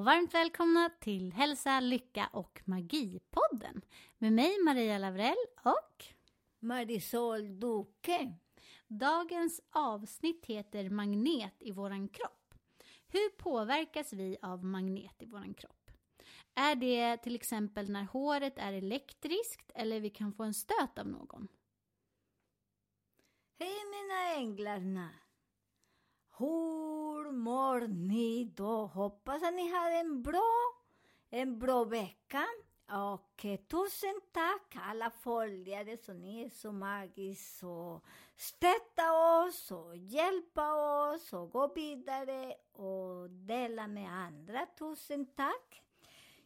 och varmt välkomna till Hälsa, Lycka och Magi-podden med mig Maria Lavrell och Marisol Duque. dagens avsnitt heter Magnet i våran kropp. Hur påverkas vi av magnet i våran kropp? Är det till exempel när håret är elektriskt eller vi kan få en stöt av någon? Hej mina änglarna! Hur mår ni då? Hoppas att ni har en bra, en bra vecka. Och eh, tusen tack alla följare som ni är så magiskt och stötta oss och hjälpa oss och gå vidare och dela med andra. Tusen tack!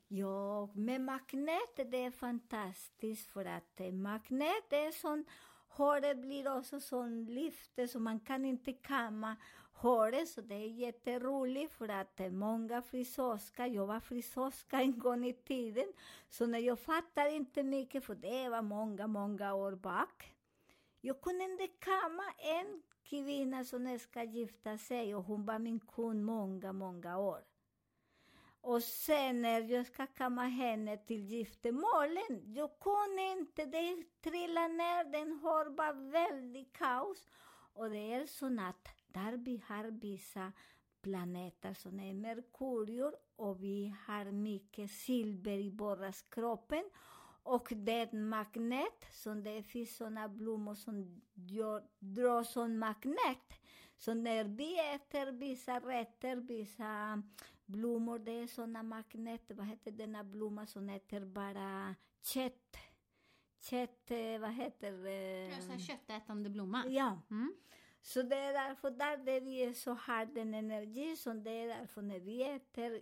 Ja, med magnet det är fantastiskt för att eh, magnet är som, håret blir också sån lyfte så man kan inte kamma håret så det är jätteroligt för att många frisörskor, jag var frisörska en gång i tiden, så när jag fattar inte mycket för det var många, många år bak. Jag kunde inte kamma en kvinna som ska gifta sig och hon var min kund många, många år. Och sen när jag ska kamma henne till giftermålen, jag kunde inte, det trillade ner, den har bara väldigt kaos. Och det är så att där vi har vissa planeter som är Merkurius och vi har mycket silver i våra kroppen. Och den magnet, som det finns såna blommor som drar som magnet. Så när vi äter vissa rätter, vissa blommor, det är såna magneter, vad heter denna blomma som äter bara kött? Kött, eh, vad heter det? köttätande blomma. Ja. Mm. Så det är därför där det vi är så har den energi, som det är därför när vi äter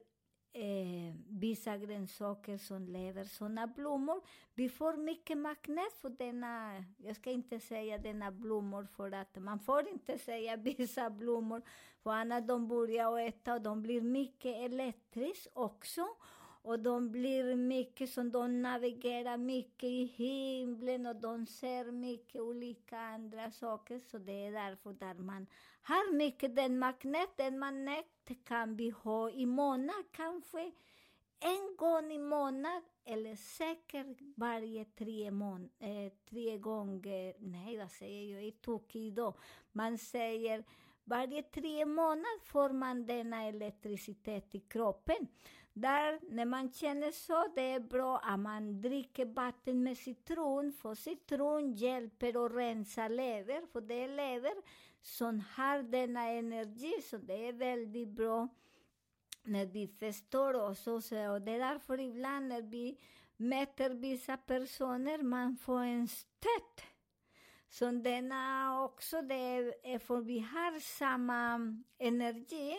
eh, vissa grönsaker som lever sådana blommor, vi får mycket magnet för denna, jag uh, ska inte säga denna blommor för att man får inte säga vissa blommor, för annars de börjar äta och de blir mycket elektriskt också. Och de blir mycket som de navigerar mycket i himlen och de ser mycket olika andra saker. Så det är därför där man har mycket den magnet, den magnet kan vi ha i månad, kanske en gång i månad eller säkert varje tre, mån- eh, tre gånger, nej vad säger jag, jag är tokig idag. Man säger varje tre månader får man denna elektricitet i kroppen. Där, när man känner så, det är bra att man dricker vatten med citron, för citron hjälper att rensa lever, för det är lever som har denna energi, så det är väldigt bra när vi förstår oss. Och, så, och det är därför ibland när vi möter vissa personer, man får en stöt. Så denna också, det är för vi har samma energi.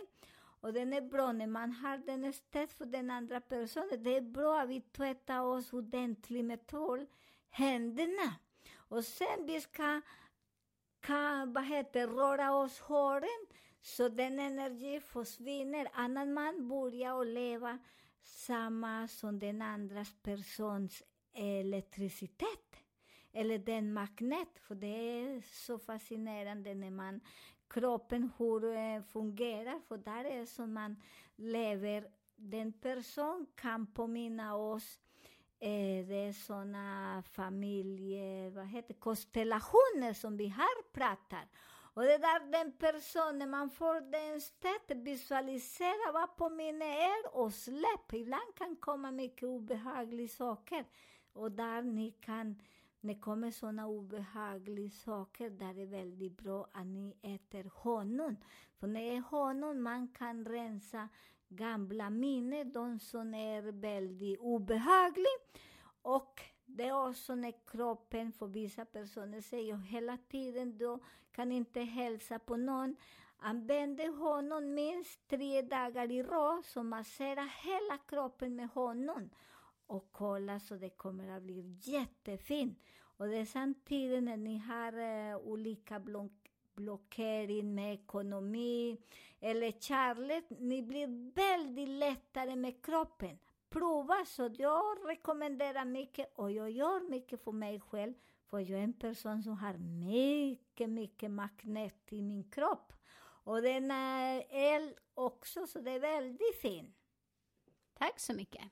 Och den är bra när man har den stöd för den andra personen. Det är bra att vi tvättar oss ordentligt med tvål, händerna. Och sen vi ska, kan, vad heter, röra oss håren så den energi försvinner. Annan man börjar att leva samma som den andra persons elektricitet. Eller den magnet, för det är så fascinerande när man kroppen hur eh, fungerar, för där är som man lever. Den person kan påminna oss eh, det är såna familje, vad heter konstellationer som vi har pratat. Och det där den personen, man får den stället, visualisera vad påminner er och släpp. Ibland kan komma mycket obehagliga saker. Och där ni kan det kommer sådana obehagliga saker, där är det väldigt bra att ni äter honung. För när det är honung man kan rensa gamla minnen, de som är väldigt obehagliga. Och det är också när kroppen, för vissa personer säger hela tiden, då kan inte hälsa på någon. Använder honung minst tre dagar i rad, så massera hela kroppen med honung. Och kolla så det kommer att bli jättefint. Och det är samtidigt när ni har eh, olika block blockering med ekonomi eller kärlek, ni blir väldigt lättare med kroppen. Prova, så jag rekommenderar mycket och jag gör mycket för mig själv, för jag är en person som har mycket, mycket magnet i min kropp. Och den är el också, så det är väldigt fint. Tack så mycket.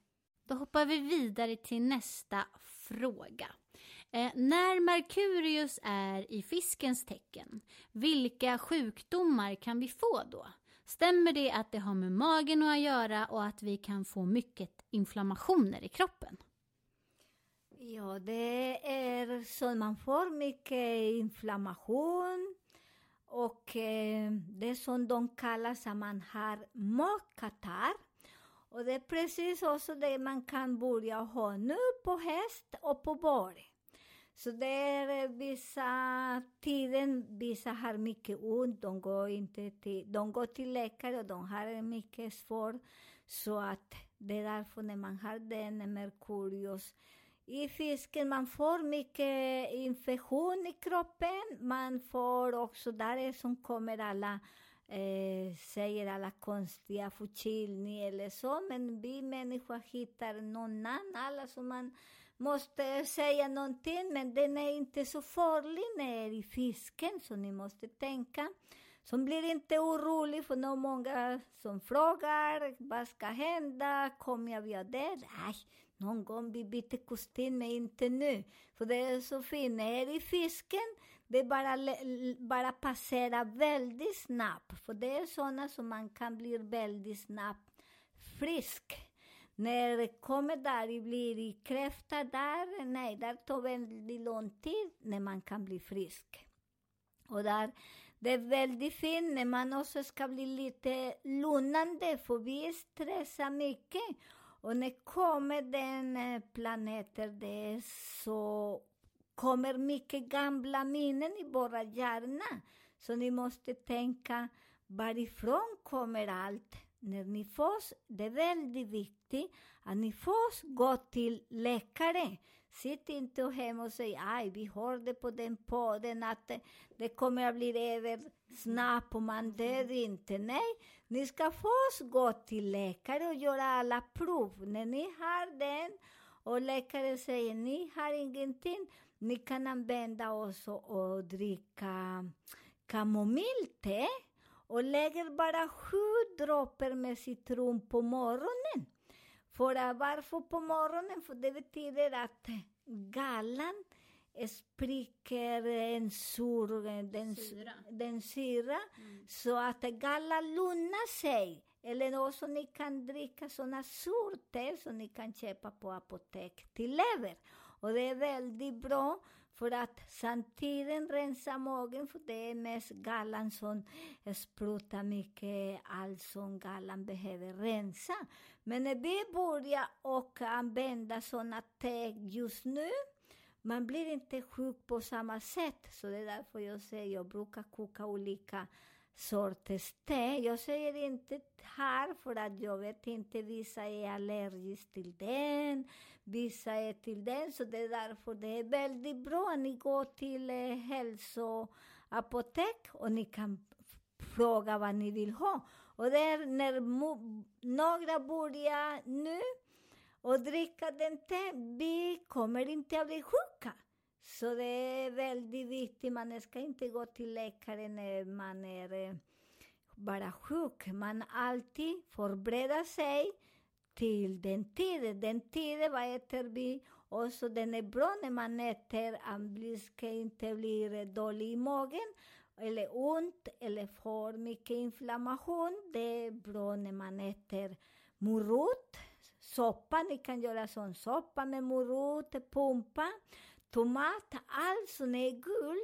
Då hoppar vi vidare till nästa fråga. Eh, när Merkurius är i fiskens tecken, vilka sjukdomar kan vi få då? Stämmer det att det har med magen att göra och att vi kan få mycket inflammationer i kroppen? Ja, det är så man får mycket inflammation och eh, det som de kallar att man har magkatarr. Och det är precis också det man kan börja ha nu på häst och på borg. Så det är eh, vissa tiden, vissa har mycket ont, de går, inte till, de går till läkare och de har mycket svårt. Så att det är därför när man har den Merkurius i fisken, man får mycket infektion i kroppen. Man får också, där är som kommer alla, eh, säger alla konstiga förkylning eller så, men vi människor hittar någon annan, alla som man måste säga någonting, men den är inte så farlig när i fisken, så ni måste tänka. Så blir inte orolig, för det är många som frågar vad ska hända, kommer jag via det? Nej, någon gång vi byter kostym, men inte nu. För det är så fint, när i fisken, det bara, bara passerar väldigt snabbt. För det är sådana som man kan bli väldigt snabbt frisk. När det kommer där, det blir i kräfta där, nej, där tar väldigt lång tid när man kan bli frisk. Och där, det är väldigt fint när man också ska bli lite lugnande, för vi stressar mycket. Och när kommer den eh, planeten, det är så kommer mycket gamla minnen i våra hjärna. Så ni måste tänka, varifrån kommer allt? När ni får, det är väldigt viktigt att ni får gå till läkare. Sitt inte hemma och säg aj, vi hörde på den podden att det, kommer att bli över snabbt och man dör inte. Nej, ni ska först gå till läkare och göra alla prov. När ni har den och läkaren säger ni har ingenting, ni kan använda också och dricka kamomillte och lägger bara sju droppar med citron på morgonen. För varför på morgonen? För det betyder att gallan spricker en sur, den Syra. Den syra så att gallan lugnar sig. Eller också ni kan dricka sådana surte som ni kan köpa på apotek till lever. Och det är väldigt bra för att samtidigt rensa magen, för det är mest gallan som sprutar mycket allt som gallan behöver rensa. Men när vi börjar och använda sådana te just nu, man blir inte sjuk på samma sätt. Så det är därför jag säger, jag brukar koka olika sorters te. Jag säger inte här för att jag vet inte, vissa är allergiska till den, vissa är till den, så det är därför det är väldigt bra att ni går till eh, hälsoapotek och ni kan fråga vad ni vill ha. Och det är när några börjar nu och dricka den te, vi kommer inte att bli sjuka. Så det är väldigt viktigt, man ska inte gå till läkare när man är eh, bara sjuk. Man alltid förbereda sig till den tiden. Den tiden, vad äter vi? Och så den är bra när man äter, man ska inte bli dålig i magen eller ont eller får mycket inflammation. Det är bra när man äter morot, soppa, ni kan göra sån soppa med morot, pumpa. tomat, allt som är gul.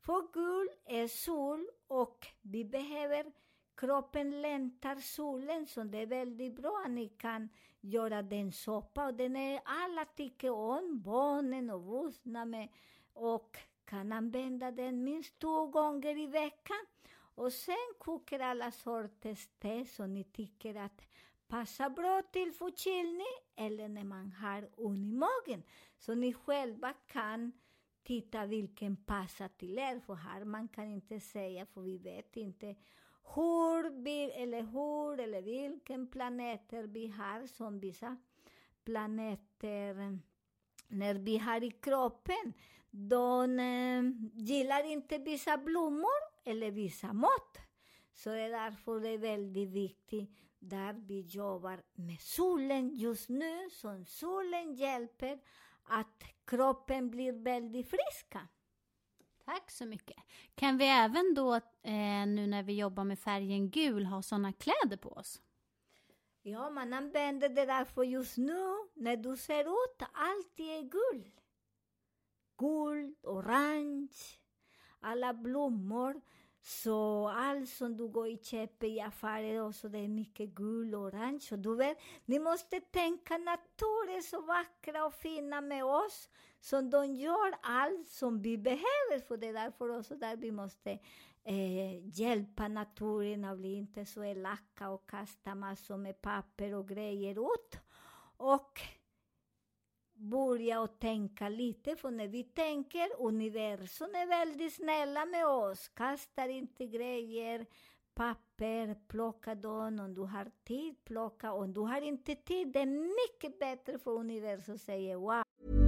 För gul är sol och vi behöver, kroppen längtar solen, så det är väldigt bra att ni kan göra den soppa. Och den är, alla tycker om, barnen och vuxna med, och kan använda den minst två gånger i veckan. Och sen kokar alla sorters te som ni tycker att passar bra till förkylning eller när man har ont i magen. Så ni själva kan titta vilken passar till er, för här man kan inte säga, för vi vet inte hur, vi, eller hur eller vilken planeter vi har, som vissa planeter eh, när vi har i kroppen, de eh, gillar inte vissa blommor eller vissa mått. Så det är därför det är väldigt viktigt där vi jobbar med solen just nu, som solen hjälper att kroppen blir väldigt friska. Tack så mycket. Kan vi även då, eh, nu när vi jobbar med färgen gul, ha sådana kläder på oss? Ja, man använder det därför just nu, när du ser ut, allt är gul. Guld, orange, alla blommor. Så allt som du går och köper i affärer också, det är mycket gul och orange. Och du vet, ni måste tänka natur är så vackra och fina med oss, så de gör allt som vi behöver. För det är därför också där vi måste eh, hjälpa naturen att bli inte så elaka och kasta massor med papper och grejer ut. Och börja och tänka lite, för när vi tänker, universum är väldigt snälla med oss, kastar inte grejer, papper, plocka dem, om du har tid, plocka, om du har inte tid, det är mycket bättre för universum säger wow.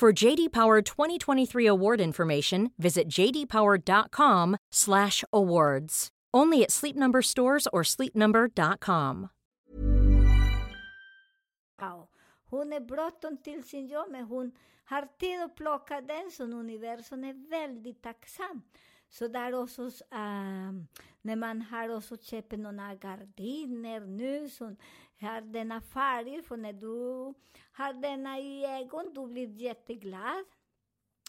For JD Power 2023 award information, visit jdpower.com/awards. Only at Sleep Number stores or sleepnumber.com. till sin jobb, men hon har tid att plocka den, universum är väldigt tacksam. Så där också, ähm, när man har också köpt några gardiner nu, som har denna färg, för när du har denna i ögon, du blir jätteglad.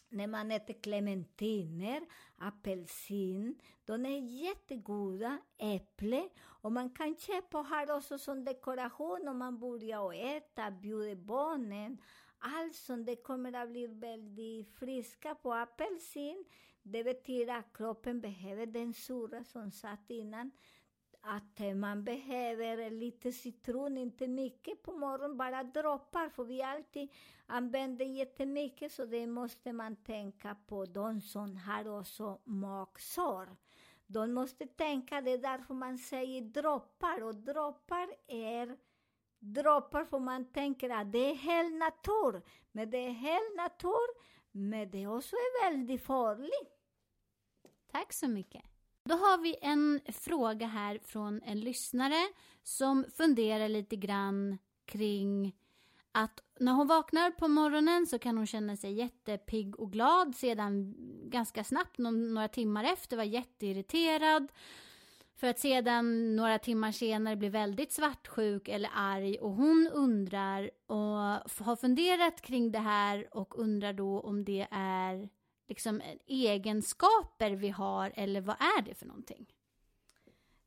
När man äter clementiner, apelsin, de är jättegoda, äpple. Och man kan köpa och ha också som dekoration om man börjar äta, bjuder barnen. Allt som det kommer att bli väldigt friska på apelsin. Det betyder att kroppen behöver den sura som satt innan. Att man behöver lite citron, inte mycket på morgonen, bara droppar, för vi alltid använder jättemycket, så det måste man tänka på, de som har också magsår. De måste tänka, det är därför man säger droppar, och droppar är droppar för man tänker att det är hel natur, men det är hel natur, men det också är väldigt farligt. Tack så mycket. Då har vi en fråga här från en lyssnare som funderar lite grann kring att när hon vaknar på morgonen så kan hon känna sig jättepigg och glad. Sedan ganska snabbt, några timmar efter, vara jätteirriterad. För att sedan några timmar senare bli väldigt svartsjuk eller arg och hon undrar och har funderat kring det här och undrar då om det är liksom egenskaper vi har eller vad är det för någonting?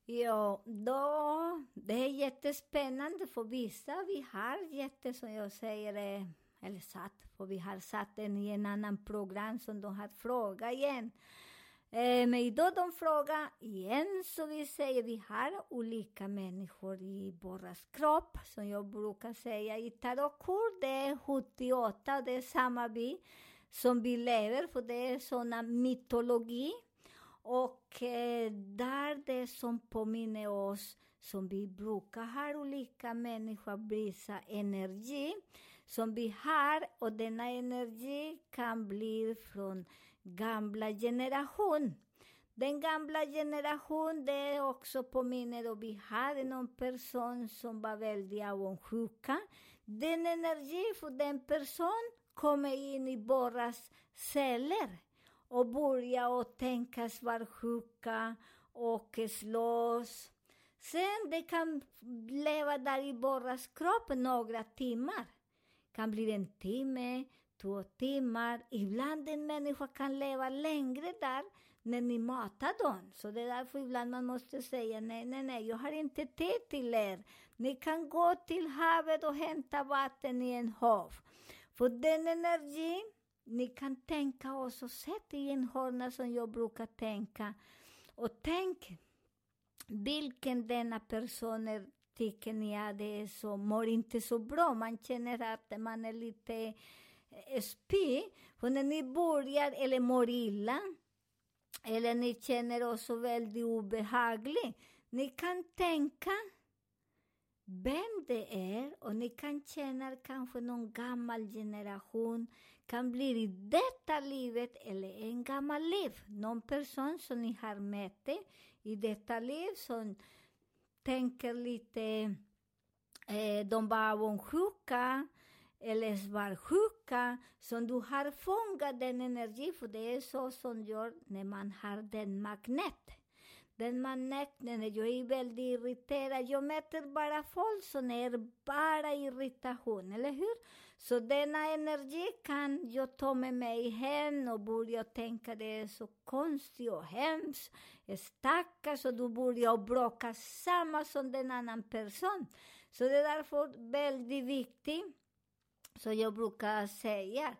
Ja, då, det är jättespännande för vissa. Vi har jätte, som jag säger, eh, eller satt, för vi har satt den i en annan program som de har frågat igen. Eh, men idag de frågar igen, så vi säger vi har olika människor i vår kropp, som jag brukar säga i tarotkort, det är 78, det är samma vi som vi lever, för det är såna mytologi. Och eh, där det som påminner oss, som vi brukar ha olika människor visa energi, som vi har, och denna energi kan bli från gamla generation. Den gamla generation, det också påminner om vi hade någon person som var väldigt avundsjuka. Den energi för den person kommer in i våra celler och börjar och tänka svartsjuka och slåss. Sen det kan leva där i våra kropp några timmar. kan bli en timme, två timmar. Ibland en människa kan leva längre där när ni matar dem. Så det är därför ibland man måste säga nej, nej, nej, jag har inte tid till er. Ni kan gå till havet och hämta vatten i en hav. För den energin, ni kan tänka också, sätt i en hörna som jag brukar tänka. Och tänk vilken denna person är, tycker ni att det är så, mår inte så bra. Man känner att man är lite spy. För när ni börjar eller mår illa, eller ni känner också väldigt obehaglig, ni kan tänka vem det är och ni kan känna kanske någon gammal generation kan bli i detta livet eller en gammal liv. Någon person som ni har mött i detta liv som tänker lite, eh, de var avundsjuka eller svartsjuka, som du har fångat den energi, för det är så som gör när man har den magnet. Den magneten, jag är väldigt irriterad, jag möter bara folk som är bara irritation, eller hur? Så denna energi kan jag ta med mig hem och börja tänka det är så konstigt och hemskt, stackars, och du börjar bråka samma som den annan person. Så det är därför väldigt viktigt, så jag brukar säga,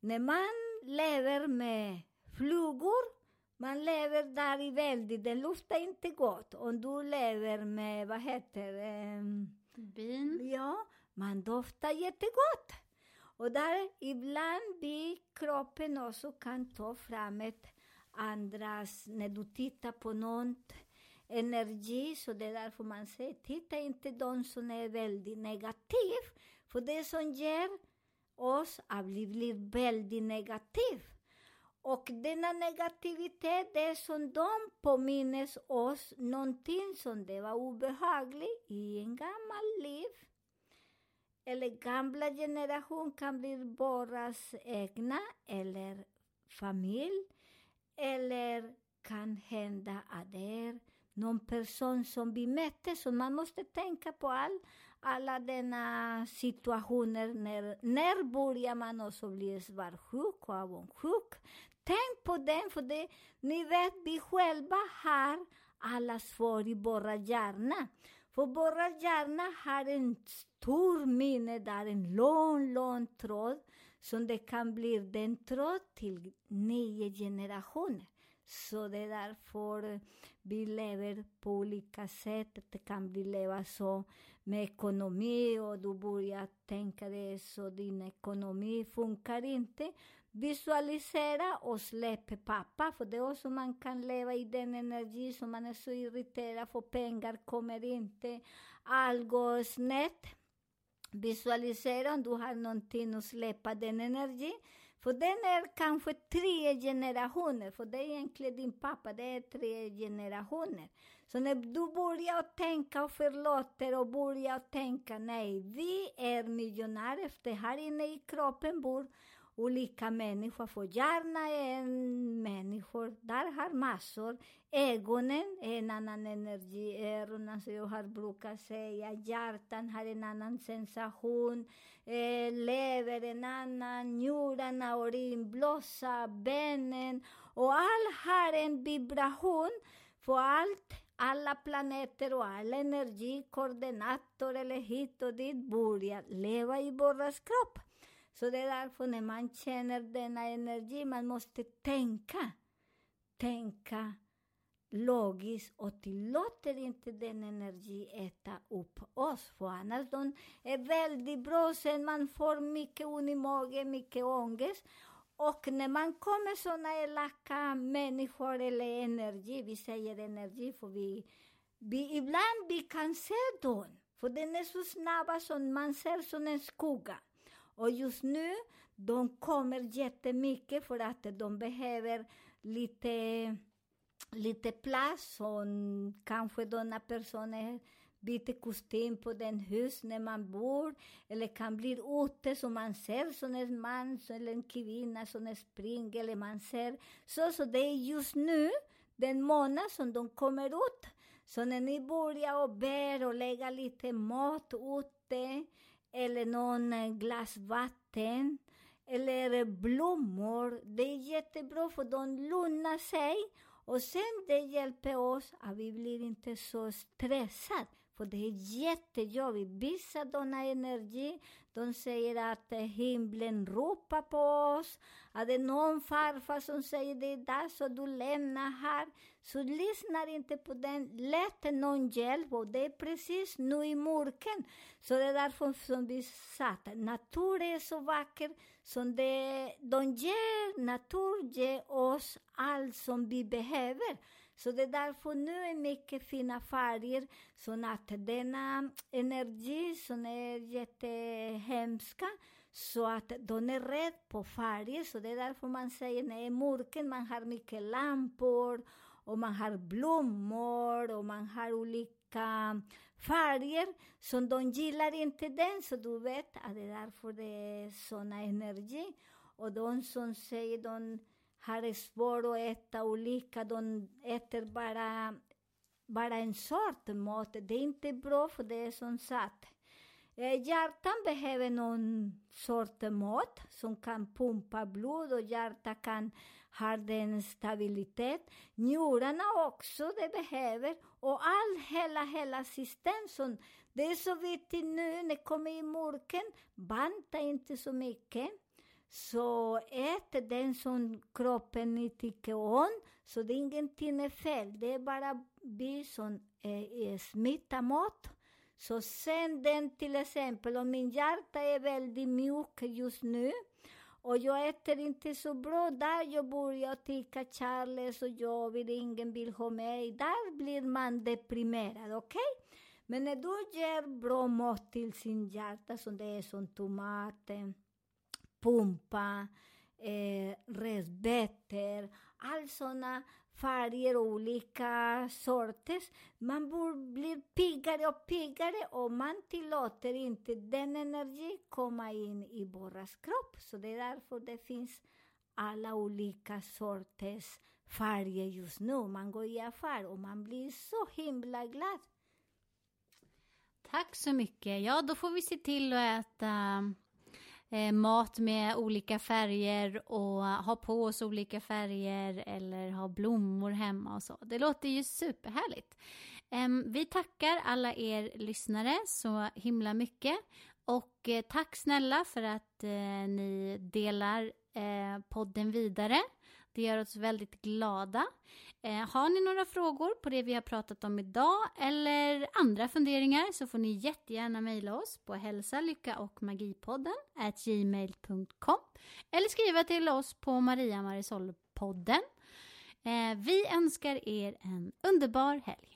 när man lever med flugor, man lever där i väldigt, den luftar inte gott. Om du lever med, vad heter det? Bin. Ja, man doftar jättegott. Och där ibland vi, kroppen också kan ta fram ett andras, när du tittar på något, energi, så det är därför man säger, titta inte de som är väldigt negativ, för det som ger oss att bli väldigt negativ. Och denna negativitet, det är som de påminner oss någonting som det var obehagligt i en gammal liv. Eller gamla generation kan bli våras egna eller familj. Eller kan hända att det är någon person som vi mötte, så man måste tänka på allt alla denna situationer. När, när börjar man också bli svartsjuk och avundsjuk? Tänk på den, för det, ni vet, vi själva har alla svar i våra hjärna. För våra hjärna har en stor minne där, en lång, lång tråd, som det kan bli den tråd till nio generationer. Så det är därför vi lever på olika sätt. Det kan bli leva så med ekonomi och du börjar tänka det så din ekonomi funkar inte. Visualisera och släpp pappa, för det är också man kan leva i den energi som man är så irriterad för pengar kommer inte, allt går snett. Visualisera om du har någonting att släppa den energin. För den är kanske tre generationer, för det är egentligen din pappa, det är tre generationer. Så när du börjar tänka och förlåter och börjar tänka, nej, vi är miljonärer, för här inne i kroppen bor olika människor, för hjärnan är en människor, där har massor. Ögonen är en annan energi, öronen, som jag har brukat säga. Hjärtan har en annan sensation, eh, lever en annan, njurarna, urin, blåsa, benen. Och allt har en vibration, för allt alla planeter och all energi, koordinator eller hit och dit börjar leva i våras kropp. Så det är därför när man känner denna energi, man måste tänka. Tänka logiskt och tillåter inte den energi äta upp oss. För annars de är väldigt bra, sen man får mycket ont i magen, mycket ångest. Och när man kommer såna elaka människor eller energi, vi säger energi för vi, vi ibland vi kan se dem. För den är så snabba som man ser som en skugga. Och just nu, de kommer jättemycket för att de behöver lite, lite plats och kanske denna personer byter kostym på den hus när man bor eller kan bli ute så man ser som en man eller en kvinna som springer eller man ser så. Så det är just nu den månad som de kommer ut. Så när ni börjar och ber och lägga lite mat ute eller någon eh, glas vatten eller eh, blommor. Det är jättebra för de lugnar sig och sen det hjälper oss att vi blir inte så stressade. För det är jättejobbigt. Vissa denna energi, de säger att himlen ropar på oss. Att det är någon farfar som säger det är dags att du lämnar här. Så lyssna inte på den. Lät någon hjälp och det är precis nu i mörken. Så det är därför som vi satt. naturen är så vacker. Som det, de ger, natur ger oss allt som vi behöver. Så det är därför nu är mycket fina färger, så att denna energi som är jättehemska, så att de är rätt på färger. Så det är därför man säger när det är mörker, man har mycket lampor, och man har blommor, och man har olika färger som de gillar inte den, så du vet att det är därför det är såna energi. Och de som säger de har svårt att äta olika, de äter bara, bara en sort mat. Det är inte bra för det är som sagt. Eh, hjärtan behöver någon sort mat som kan pumpa blod och hjärtat kan ha den stabilitet. Njurarna också, det behöver. Och all, hela, hela systemet. det är så viktigt nu när det kommer i mörken, Banta inte så mycket. Så ät den som kroppen ni tycker om, så det är ingenting är fel. Det är bara vi som eh, smittar mat. Så sänd den till exempel, om min hjärta är väldigt mjuk just nu, och jag äter inte så bra, där jag börjar tycka Charles och jag vill, ingen vill ha mig, där blir man deprimerad, okej? Okay? Men när du ger bra mat till sin hjärta, som det är som tomaten, pumpa, eh, rödbetor, all såna färger och olika sorter. Man blir piggare och piggare och man tillåter inte den energi komma in i våras kropp. Så det är därför det finns alla olika sorters färger just nu. Man går i affär och man blir så himla glad. Tack så mycket. Ja, då får vi se till att äta eh, mat med olika färger och ha på oss olika färger eller ha blommor hemma och så. Det låter ju superhärligt. Eh, vi tackar alla er lyssnare så himla mycket och eh, tack snälla för att eh, ni delar eh, podden vidare. Det gör oss väldigt glada. Eh, har ni några frågor på det vi har pratat om idag eller andra funderingar så får ni jättegärna mejla oss på hälsa, lycka och magipodden gmail.com eller skriva till oss på Maria Marisol-podden. Eh, vi önskar er en underbar helg.